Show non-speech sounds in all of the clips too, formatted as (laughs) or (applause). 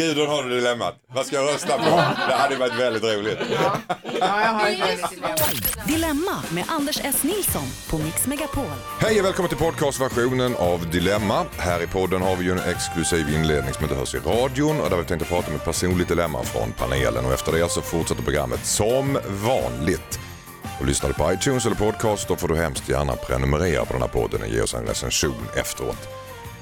Gudrun har du dilemmat. Vad ska jag rösta på? Det hade varit väldigt roligt. Ja, jag har ett väldigt dilemma. Dilemma med Anders S. Nilsson på Mix Megapol. Hej och välkommen till podcastversionen av Dilemma. Här i podden har vi ju en exklusiv inledning som inte hörs i radion och där vi tänkte prata om ett personligt dilemma från panelen och efter det så fortsätter programmet som vanligt. Och lyssnar du på iTunes eller podcast då får du hemskt gärna prenumerera på den här podden och ge oss en recension efteråt.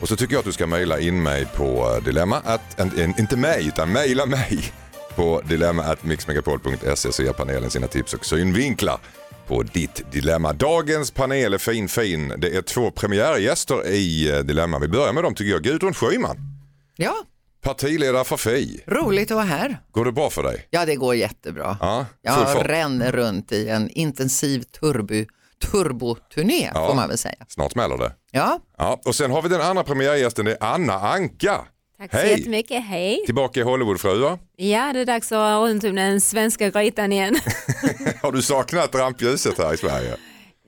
Och så tycker jag att du ska mejla in mig på eh, dilemma, att, inte mig utan mejla mig på dilemma.mixmegapol.se så ger panelen sina tips och synvinklar på ditt dilemma. Dagens panel är fin fin. Det är två premiärgäster i eh, Dilemma. Vi börjar med dem tycker jag. Gudrun Schyman, Ja, partiledare för Fi. roligt att vara här. Går det bra för dig? Ja, det går jättebra. Ja, Jag ränner runt i en intensiv turbo, turboturné Ja. får man väl säga. Snart smäller det. Ja, Ja, och sen har vi den andra premiärgästen, det är Anna Anka. Tack så Hej. jättemycket, hej. Tillbaka i Hollywoodfruar. Ja, det är dags att ha runt om den svenska grytan igen. (laughs) Har du saknat rampljuset här i Sverige?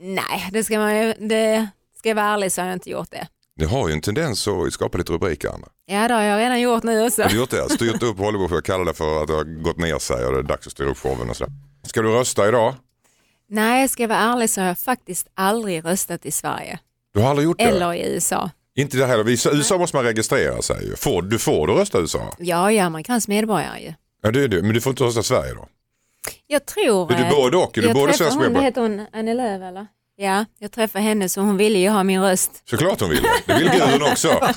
Nej, det ska man ju, det ska jag vara ärlig så har jag inte gjort det. Det har ju en tendens att skapa lite rubriker Anna. Ja, det har jag redan gjort nu också. Har du gjort det? Styrt upp Hollywood för att kalla det för att det har gått ner sig och det är dags att styra upp showen och sådär. Ska du rösta idag? Nej, ska jag vara ärlig så har jag faktiskt aldrig röstat i Sverige. Du har aldrig gjort det? Eller i USA. Inte det heller. I USA måste man registrera sig. Får, du får du rösta i USA? Jag är amerikansk medborgare ju. Ja det är du, men du får inte rösta i Sverige då? Jag tror... Är du eh, både och? Är du jag både svensk medborgare? heter hon, Annie Lööf eller? Ja, jag träffade henne så hon ville ju ha min röst. Såklart hon vill det. Vill (laughs) Gudrun också. (laughs)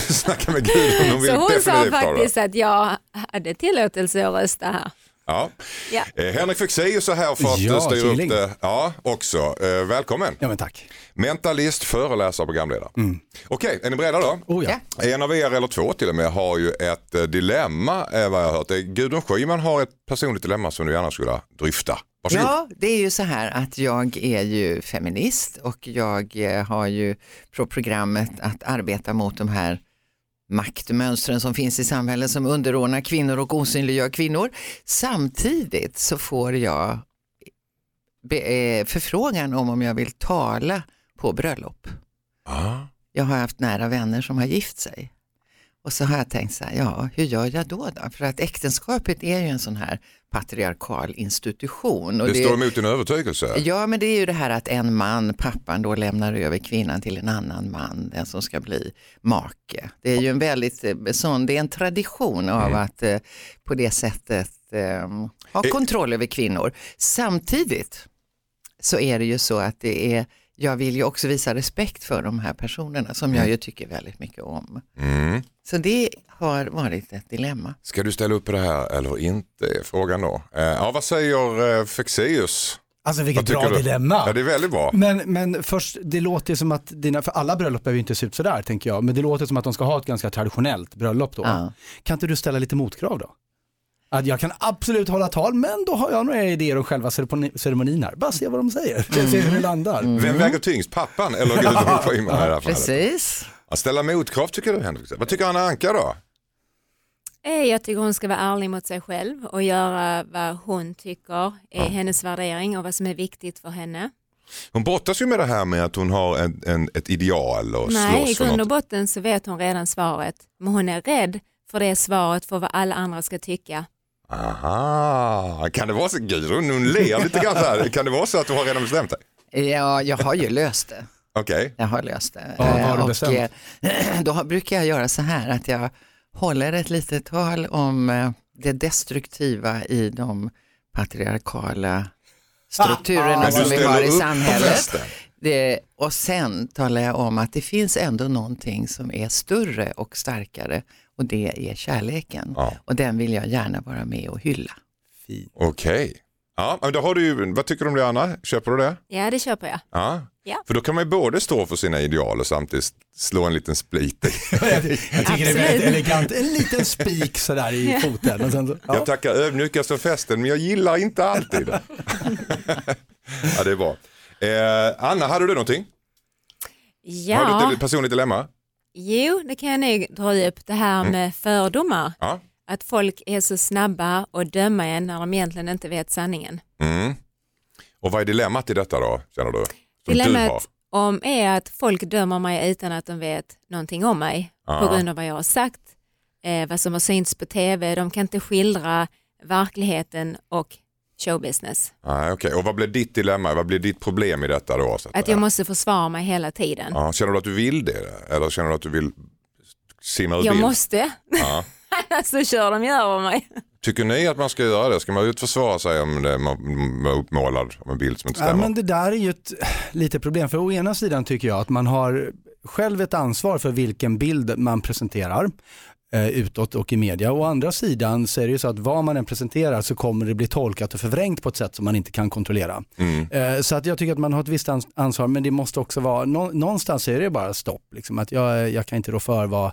Snacka med Gudrun, hon vill Så hon sa faktiskt att jag hade tillåtelse att rösta här. Ja. Ja. Eh, Henrik Fexeus är här för att Ja, eh, styra upp det. Ja, också. Eh, välkommen. Ja men tack. Mentalist, föreläsare, programledare. Okej, är ni beredda då? Oh ja. En av er, eller två till och med, har ju ett eh, dilemma eh, vad jag har hört. Eh, Gudrun Schyman har ett personligt dilemma som du gärna skulle dryfta. Varsågod. ja, det är ju så här att jag är ju feminist och jag eh, har ju på programmet att arbeta mot de här maktmönstren som finns i samhället som underordnar kvinnor och osynliggör kvinnor. Samtidigt så får jag eh, förfrågan om om jag vill tala på bröllop. Ah. Jag har haft nära vänner som har gift sig. Och så har jag tänkt så här, ja hur gör jag då? då? För att äktenskapet är ju en sån här patriarkal institution. Och Det står emot din övertygelse. Ja men det är ju det här att en man, pappan då lämnar över kvinnan till en annan man, den som ska bli make. Det är ju en väldigt eh, sån, det är en tradition av Mm. att eh, på det sättet eh, ha kontroll över kvinnor. Samtidigt så är det ju så att det är, jag vill ju också visa respekt för de här personerna som jag ju tycker väldigt mycket om. Mm. Så det har varit ett dilemma. Ska du ställa upp på det här eller inte? är Frågan då. Eh, ja, vad säger eh, Fexeus? Alltså vilket bra du? dilemma. Ja, det är väldigt bra. Men, men först, det låter ju som att dina, för alla bröllop behöver ju inte se ut sådär tänker jag, men det låter som att de ska ha ett ganska traditionellt bröllop då. Ja. Kan inte du ställa lite motkrav då? Att jag kan absolut hålla tal, men då har jag några idéer om själva ceremoni- ceremonin här. Bara se vad de säger, se hur det landar. Vem väger tyngst, pappan eller (laughs) Gudrun Schyman i fallet? Precis. Ja, ställa motkrav tycker du Henrik. Vad tycker Anna Anka då? Eh, Jag tycker hon ska vara ärlig mot sig själv och göra vad hon tycker är hennes värdering och vad som är viktigt för henne. Hon brottas ju med det här med att hon har en, en, ett ideal och Nej, i slåss för grund och botten så vet hon redan svaret. Men hon är rädd för det svaret, för vad alla andra ska tycka. Aha, kan det vara så, Gudrun hon ler lite grann så här. Kan det vara så att du har redan bestämt dig? Ja, jag har ju löst det. Okej, Jag har löst det. Ja, vad har du Eh, bestämt? eh, (clears throat) då brukar jag göra så här att jag håller ett litet tal om eh, det destruktiva i de patriarkala strukturerna Ah, du som vi har i samhället. Det, och sen talar jag om att det finns ändå någonting som är större och starkare och det är kärleken. Ja. Och den vill jag gärna vara med och hylla. Okej. Ja, men då har du ju, vad tycker du om det Anna? Köper du det? Ja, det köper jag. Ja. Ja. För då kan man ju både stå för sina ideal och samtidigt slå en liten split i. (laughs) jag, tycker det är väldigt elegant, en liten spik sådär i foten. Och sen så, ja. Jag tackar ödmjukast för festen men jag gillar inte alltid. (laughs) ja, det är bra. Eh, Anna, hade du någonting? Har du Ja, ett personligt dilemma? Jo, det kan jag nog dra upp det här med fördomar. Ja. Att folk är så snabba att döma en när de egentligen inte vet sanningen. Mm. Och vad är dilemmat i detta då, känner du? Som du har? Dilemmat om är att folk dömer mig utan att de vet någonting om mig Ja. på grund av vad jag har sagt eh, vad som har synts på tv. De kan inte skildra verkligheten och showbusiness. Nej, okej. Och vad blir ditt dilemma, vad blir ditt problem i detta då? Så Att jag måste försvara mig hela tiden. ja, känner du att du vill det? Eller känner du att du vill simma ur Jag bild? måste, Ja. annars (laughs) så kör de ju över mig. Tycker ni att man ska göra det? Ska man ut försvara sig om det, man är uppmålad av en bild som inte Ja, stämmer? men det där är ju ett lite problem, för å ena sidan tycker jag att man har själv ett ansvar för vilken bild man presenterar eh, utåt och i media. Å andra sidan så är det ju så att vad man än presenterar så kommer det bli tolkat och förvrängt på ett sätt som man inte kan kontrollera. Mm. Eh, så att jag tycker att man har ett visst ans- ansvar men det måste också vara, nå- någonstans är det bara stopp. Liksom, att jag, jag kan inte rå för vad,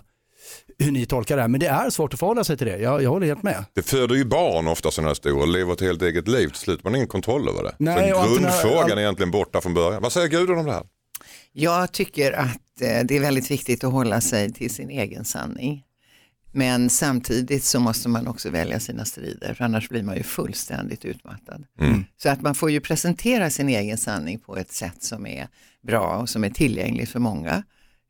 hur ni tolkar det här men det är svårt att förhålla sig till det, jag, jag håller helt med. Det föder ju barn ofta sådana här stora och lever ett helt eget liv. Till slut har man ingen kontroll över det. Nej, så grundfrågan all- är egentligen borta från början. Vad säger Gudrun om det här? Jag tycker att eh, det är väldigt viktigt att hålla sig till sin egen sanning. Men samtidigt så måste man också välja sina strider, för annars blir man ju fullständigt utmattad. Mm. Så att man får ju presentera sin egen sanning på ett sätt som är bra och som är tillgängligt för många.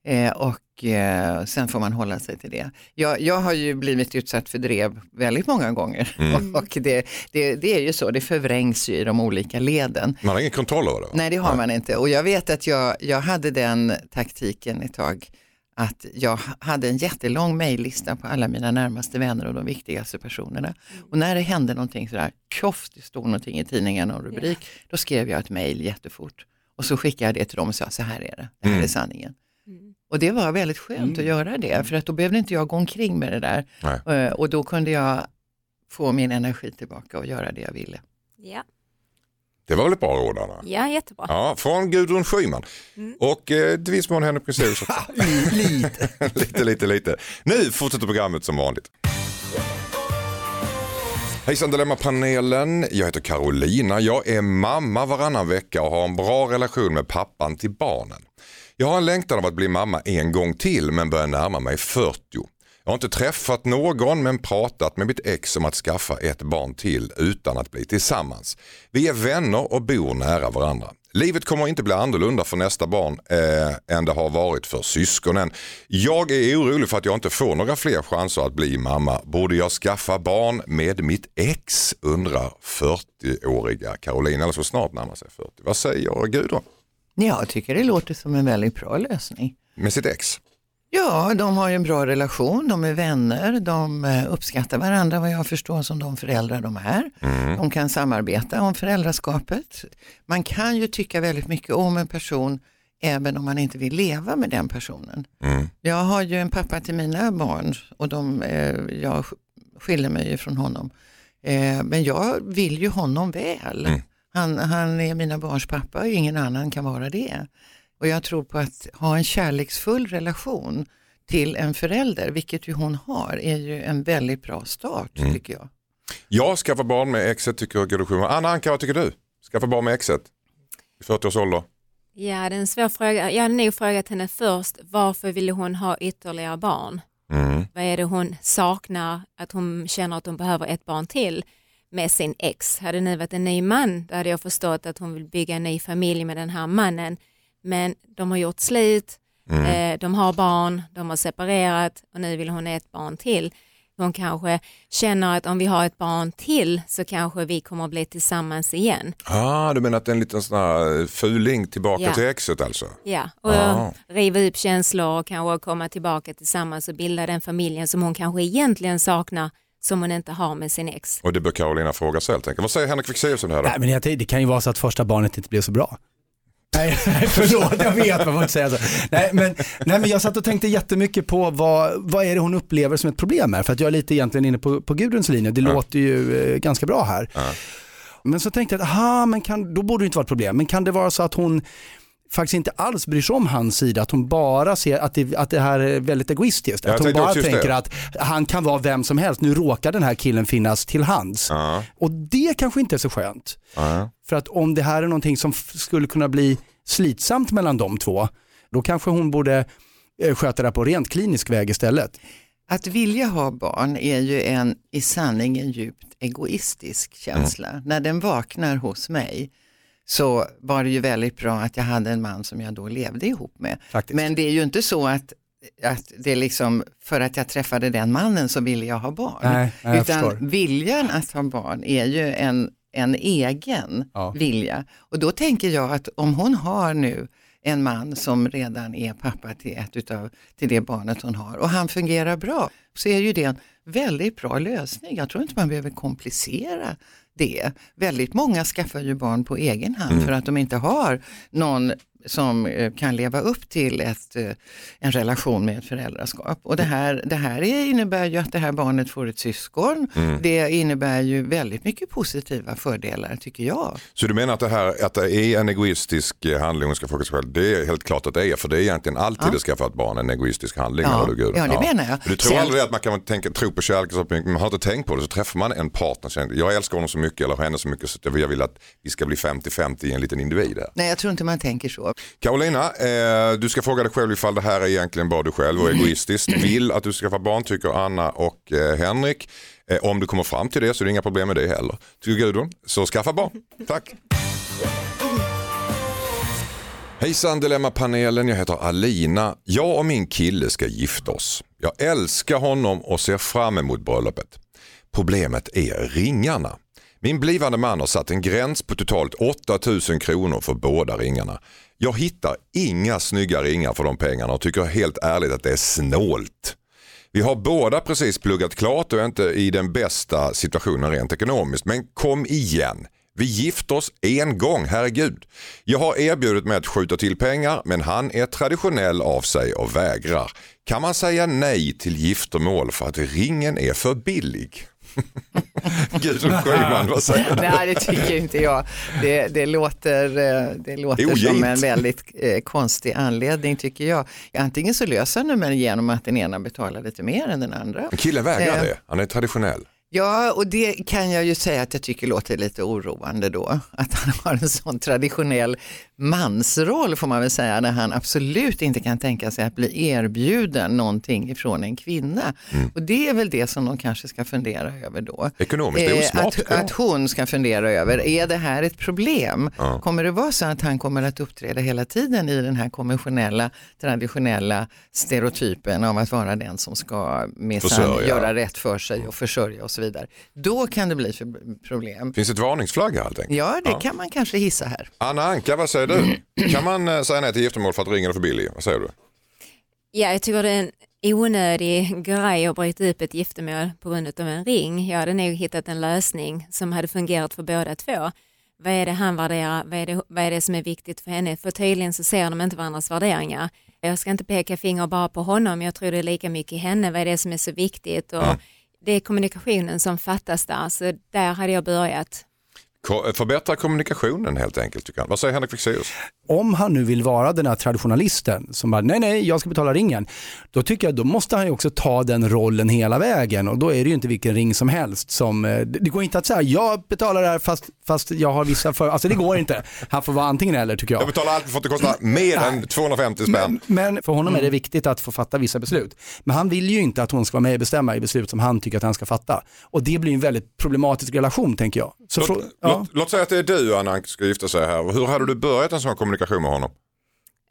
Eh, och eh, sen får man hålla sig till det. Jag, jag har ju blivit utsatt för drev väldigt många gånger. (laughs) Och det, det, det är ju så, det förvrängs ju i de olika leden. Man har ingen kontroll över det. va? Nej det har man inte och jag vet att jag, jag hade den taktiken ett tag att jag hade en jättelång mejllista på alla mina närmaste vänner och de viktigaste personerna. Och när det hände någonting sådär, tjoff, det stod någonting i tidningen och rubrik, då skrev jag ett mejl jättefort. Och så skickade jag det till dem och sa, så här är det, det här är sanningen. Och det var väldigt skönt att göra det, för att då behövde inte jag gå omkring med det där. Nej. Eh, Och då kunde jag få min energi tillbaka och göra det jag ville. Ja, Det var väl ett bra råd Anna? ja jättebra. Ja, från Gudrun Schyman. Och eh, till viss mån Henrik Museus också. (laughs) Lite. (laughs) lite, lite, lite. Nu fortsätter programmet som vanligt. Hejsan Dilemma-panelen. Jag heter Carolina. Jag är mamma varannan vecka och har en bra relation med pappan till barnen. Jag har en längtan av att bli mamma en gång till men börjar närma mig 40. Jag har inte träffat någon men pratat med mitt ex om att skaffa ett barn till utan att bli tillsammans. Vi är vänner och bor nära varandra. Livet kommer inte bli annorlunda för nästa barn eh, än det har varit för syskonen. Jag är orolig för att jag inte får några fler chanser att bli mamma. Borde jag skaffa barn med mitt ex? Undrar 40-åriga Caroline, eller så snart närmar sig 40. Vad säger Gudrun? Jag tycker det låter som en väldigt bra lösning. Med sitt ex? Ja, de har ju en bra relation, de är vänner, de eh, uppskattar varandra vad jag förstår som de föräldrar de är. De kan samarbeta om föräldraskapet. Man kan ju tycka väldigt mycket om en person även om man inte vill leva med den personen. Mm. Jag har ju en pappa till mina barn och de, eh, jag skiljer mig ju från honom. Eh, men jag vill ju honom väl. Mm. Han, han är mina barns pappa och ingen annan kan vara det. Och jag tror på att ha en kärleksfull relation till en förälder, vilket ju hon har, är ju en väldigt bra start Mm. tycker jag. Jag skaffar barn med exet tycker Gudrun Schyman. Anna Anka, vad tycker du? Skaffa barn med exet? I 40 års ålder? Ja, det är en svår fråga. Jag hade nog frågat henne först, varför ville hon ha ytterligare barn? Mm. Vad är det hon saknar, att hon känner att hon behöver ett barn till med sin ex? Hade det nu varit en ny man, då hade jag förstått att hon vill bygga en ny familj med den här mannen. Men de har gjort slut, eh, de har barn, de har separerat och nu vill hon ha ett barn till. Hon kanske känner att om vi har ett barn till så kanske vi kommer att bli tillsammans igen. Ah, du menar att det är en liten sån här fuling tillbaka Ja. till exet alltså? Ja, och Ah. riva upp känslor och kanske komma tillbaka tillsammans och bilda den familjen som hon kanske egentligen saknar som hon inte har med sin ex. Och det bör Carolina fråga sig helt enkelt. Vad säger Henrik Fexeus om det här då? Nej, men det kan ju vara så att första barnet inte blev så bra. Nej, (laughs) nej, förlåt, jag vet, man får inte säga så. Nej men, nej, men jag satt och tänkte jättemycket på vad, vad är det hon upplever som ett problem här. För att jag är lite egentligen inne på, på Gudruns linje, det låter ju eh, ganska bra här. Men så tänkte jag, att, aha, men kan, då borde det inte vara ett problem. Men kan det vara så att hon faktiskt inte alls bryr sig om hans sida, att hon bara ser att det, att det här är väldigt egoistiskt. Jag Att hon bara just det. tänker att han kan vara vem som helst, nu råkar den här killen finnas till hands. Ja, Och det kanske inte är så skönt. ja. För att om det här är någonting som skulle kunna bli slitsamt mellan de två, då kanske hon borde eh, sköta det på rent klinisk väg istället. Att vilja ha barn är ju en i sanning en djupt egoistisk känsla. När den vaknar hos mig så var det ju väldigt bra att jag hade en man som jag då levde ihop med. Faktiskt. Men det är ju inte så att att det är liksom för att jag träffade den mannen så ville jag ha barn. Nej, nej, Utan viljan att ha barn är ju en, en egen Ja. vilja. Och då tänker jag att om hon har nu en man som redan är pappa till, ett utav, till det barnet hon har och han fungerar bra så är ju det en väldigt bra lösning. Jag tror inte man behöver komplicera det. Väldigt många skaffar ju barn på egen hand för att de inte har någon som eh, kan leva upp till ett, eh, en relation med ett föräldraskap. Och det här, det här är, innebär ju att det här barnet får ett syskon. Det innebär ju väldigt mycket positiva fördelar tycker jag. Så du menar att det här att det är en egoistisk eh, handling hon ska fråga sig själv, det är helt klart att det är, för det är egentligen alltid att skaffa ett barn en egoistisk handling. Ja. eller Gud. Ja, det menar jag. Du tror Sen- aldrig att man kan tänka, tro på kärlek, så man har inte tänkt på det, så träffar man en partner, så jag älskar honom så mycket eller henne så mycket så jag vill att vi ska bli 50-50 i en liten individ här. Nej, jag tror inte man tänker så. Carolina, eh, du ska fråga dig själv ifall det här är egentligen bara du själv och egoistiskt vill att du ska skaffa barn, tycker Anna och eh, Henrik. Eh, om du kommer fram till det så är det inga problem med det heller. Tycker Gudrun, så skaffa barn. Tack. Hejsan Dilemmapanelen, jag heter Alina. Jag och min kille ska gifta oss. Jag älskar honom och ser fram emot bröllopet. Problemet är ringarna. Min blivande man har satt en gräns på totalt 8000 kronor för båda ringarna. Jag hittar inga snygga ringar för de pengarna och tycker helt ärligt att det är snålt. Vi har båda precis pluggat klart och är inte i den bästa situationen rent ekonomiskt. Men kom igen. Vi gifter oss en gång, herregud. Jag har erbjudit mig att skjuta till pengar men han är traditionell av sig och vägrar. Kan man säga nej till giftermål för att ringen är för billig? (laughs) Gudrun Schyman, vad säger (laughs) du? Nej, det tycker inte jag. Det, det låter, eh, det låter som Ogint. en väldigt eh, konstig anledning tycker jag. Antingen så löser man det genom att den ena betalar lite mer än den andra. Killen vägrar Eh. det, han är traditionell. Ja, och det kan jag ju säga att jag tycker låter lite oroande då. Att han har en sån traditionell mansroll får man väl säga, när han absolut inte kan tänka sig att bli erbjuden någonting ifrån en kvinna. Mm. Och det är väl det som de kanske ska fundera över då. Ekonomiskt, det är Eh, osmart. att, att hon ska fundera över, är det här ett problem? Ja. Kommer det vara så att han kommer att uppträda hela tiden i den här konventionella, traditionella stereotypen av att vara den som ska minsann göra rätt för sig och försörja och så vidare. Då kan det bli för problem. Finns ett varningsflagg här helt enkelt? Ja, det kan man kanske hissa här. Anna Anka, vad säger du? (clears throat) Kan man eh, säga nej till giftermål för att ringen är för billig? Vad säger du? Ja, jag tycker det är en onödig grej att bryta upp ett giftermål på grund av en ring. Jag hade nog hittat en lösning som hade fungerat för båda två. Vad är det han värderar? Vad är det, vad är det som är viktigt för henne? För tydligen så ser de inte varandras värderingar. Jag ska inte peka finger bara på honom, jag tror det är lika mycket henne. Vad är det som är så viktigt? Och det är kommunikationen som fattas där, så där hade jag börjat. Ko- Förbättra kommunikationen helt enkelt. Tycker jag. Vad säger Henrik Fexeus? Om han nu vill vara den här traditionalisten som bara, nej nej, jag ska betala ringen. Då tycker jag, då måste han ju också ta den rollen hela vägen och då är det ju inte vilken ring som helst som, eh, det går inte att säga, jag betalar det här fast, fast jag har vissa för, alltså det går inte. Han får vara antingen eller tycker jag. Jag betalar alltid för att det kostar mer än 250 spänn. Men, men för honom är det viktigt att få fatta vissa beslut. Men han vill ju inte att hon ska vara med och bestämma i beslut som han tycker att han ska fatta. Och det blir en väldigt problematisk relation tänker jag. Så Låt, ja. Låt, låt säga att det är du Anna ska gifta sig här. Hur hade du börjat en sån kommunikation med honom?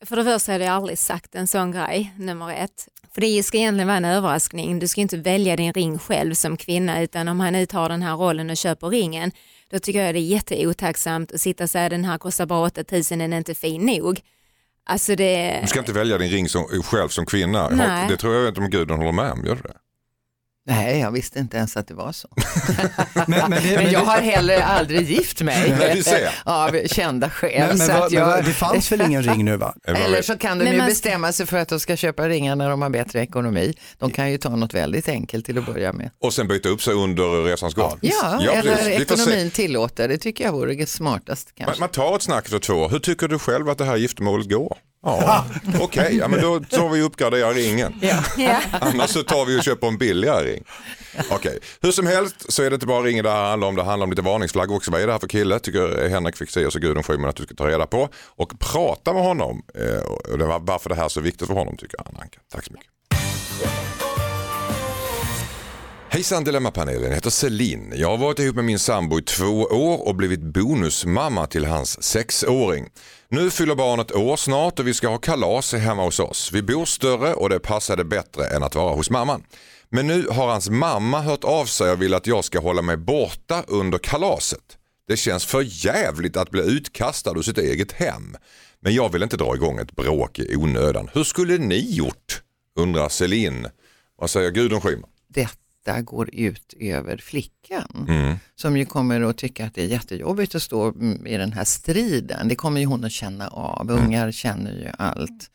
För det första hade jag aldrig sagt en sån grej, nummer ett. För det ska egentligen vara en överraskning. Du ska inte välja din ring själv som kvinna, utan om han nu tar den här rollen och köper ringen, då tycker jag det är jätteotacksamt att sitta och säga den här kostar bara 8000, den är inte fin nog. Alltså det... Du ska inte välja din ring som, själv som kvinna. Nej. Det tror jag inte om Gudrun håller med om. Gör du det? Nej, jag visste inte ens att det var så. (laughs) Men, men, det, Men jag har heller aldrig gift mig (laughs) (laughs) av kända skäl. men, men, så att jag... det fanns väl ingen ring nu va? Eller så kan de Men ju man- bestämma sig för att de ska köpa ringar när de har bättre ekonomi. De kan ju ta något väldigt enkelt till att börja med. Och sen byta upp sig under resans gång. Ja, Ja, eller precis. Ekonomin tillåter. Det tycker jag vore det smartast Man, kanske. man tar ett snack för två. Hur tycker du själv att det här giftermålet går? Ja, (laughs) okej, ja, men då tar vi och uppgraderar ringen. Ja. Annars så tar vi och köper en billigare ring. Okej, hur som helst så är det inte bara ringen det här handlar om. Det handlar om lite varningsflagg också. Vad är det här för kille? Tycker Henrik Fexeus och Gudrun Schyman att du ska ta reda på. Och prata med honom. Eh, och det var varför det här är så viktigt för honom tycker Anna Anka. Tack så mycket. Hejsan Dilemmapanelen, jag heter Celine. Jag har varit ihop med min sambo i två år och blivit bonusmamma till hans sexåring. Nu fyller barnet år snart och vi ska ha kalas hemma hos oss. Vi bor större och det passade bättre än att vara hos mamman. Men nu har hans mamma hört av sig och vill att jag ska hålla mig borta under kalaset. Det känns för jävligt att bli utkastad ur sitt eget hem. Men jag vill inte dra igång ett bråk i onödan. Hur skulle ni gjort? Undrar Celine. Vad säger Gudrun Schyman? Detta går ut över flickan Mm. som ju kommer att tycka att det är jättejobbigt att stå mm, i den här striden. Det kommer ju hon att känna av. Ungar känner ju allt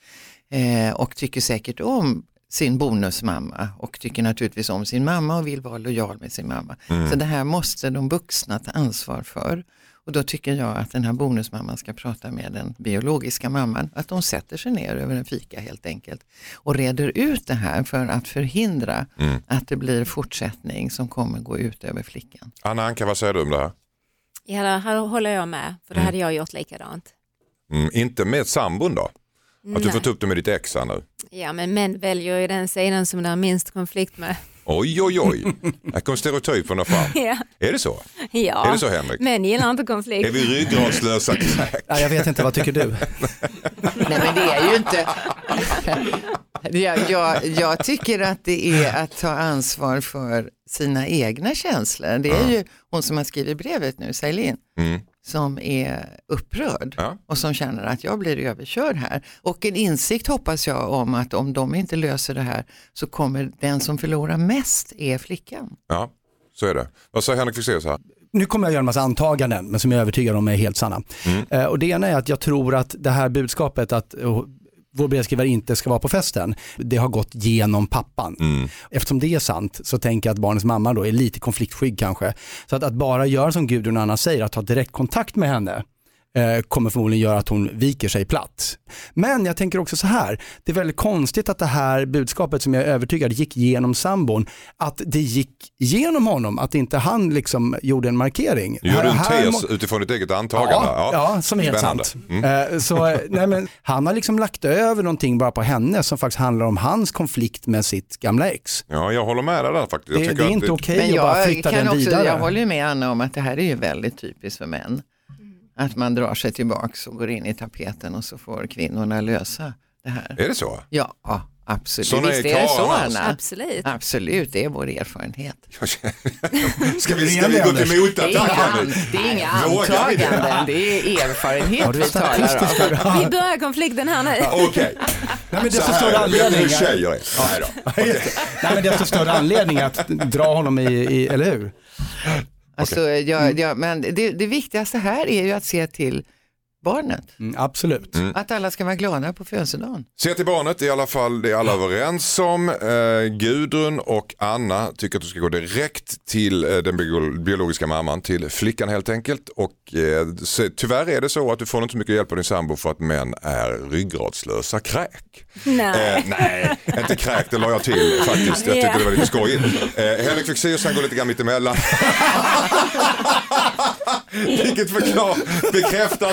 eh, och tycker säkert om sin bonusmamma och tycker naturligtvis om sin mamma och vill vara lojal med sin mamma. Så det här måste de vuxna ta ansvar för. Och då tycker jag att den här bonusmamman ska prata med den biologiska mamman, att de sätter sig ner över en fika helt enkelt och reder ut det här för att förhindra att det blir fortsättning som kommer gå ut över flickan. Anna Anka, vad säger du om det här? Ja, här håller jag med, för det hade jag gjort likadant. Mm, inte med sambon då? Att du Nej. får ta upp det med ditt ex här nu? Ja, men män väljer ju den sidan som det är minst konflikt med. Oj, oj, oj. Här kom stereotyperna fram. (laughs) Ja, Är det så? ja. Är det så Henrik? män gillar inte Är konflikt. vi ryggradslösa? (laughs) Ja, jag vet inte, vad tycker du? (laughs) Nej men det är ju inte, jag, jag, jag tycker att det är att ta ansvar för sina egna känslor. Det är ju hon som har skrivit brevet nu, Celine, Mm. Som är upprörd Ja. och som känner att jag blir överkörd här. Och en insikt hoppas jag om att om de inte löser det här så kommer den som förlorar mest är flickan. Ja, så är det. Vad säger Henrik Fexeus här? nu kommer jag göra en massa antaganden, men som jag är övertygad om är helt sanna. Mm. Eh, och det ena är att jag tror att det här budskapet att vår brevskrivare inte ska vara på festen, det har gått genom pappan. Mm. Eftersom det är sant så tänker jag att barnets mamma då är lite konfliktskygg kanske. Så att, att bara göra som Gudrun och Anna säger, att ta direkt kontakt med henne, kommer förmodligen göra att hon viker sig platt. Men jag tänker också så här, det är väldigt konstigt att det här budskapet som jag är övertygad gick genom sambon, att det gick genom honom, att inte han liksom gjorde en markering. Du gjorde en tes utifrån ditt eget antagande. Ja, ja, som är helt Spännande. sant. Mm. Eh, Så, eh, nej, men, han har liksom lagt över någonting bara på henne som faktiskt handlar om hans konflikt med sitt gamla ex. Ja, jag håller med dig där faktiskt. Jag Det, det är inte okej Men att bara jag, flytta den vidare. jag håller ju med Anna om att det här är ju väldigt typiskt för män. Att man drar sig tillbaks och går in i tapeten och så får kvinnorna lösa det här. Är det så? Ja, absolut. Såna är Visst är det så alltså. Anna? Absolut. Absolut, det är vår erfarenhet. (laughs) Ska vi, ska vi gå till Det är motattack här nu? det är inga antaganden, det är erfarenhet vi talar om. Vi börjar konflikten här nu. Okej, Nej, men så här större är anledning. tjejer är. Nej. (laughs) Nej, men desto större anledning att dra honom i, i eller hur? Alltså, jag, jag, men det, det viktigaste här är ju att se till barnet. Mm, absolut. Att alla ska vara glada på födelsedagen. Se till barnet i alla fall, det är alla överens om. Eh, Gudrun och Anna tycker att du ska gå direkt till eh, den bio- biologiska mamman, till flickan helt enkelt. Och eh, så, tyvärr är det så att du får inte så mycket hjälp av din sambo för att män är ryggradslösa kräk. Nej. Eh, nej, inte kräk, det la jag till faktiskt. Jag tyckte det var lite skojigt. Eh, Henrik Fexeus han går lite grann mittemellan. (laughs) Vilket förklar, bekräftar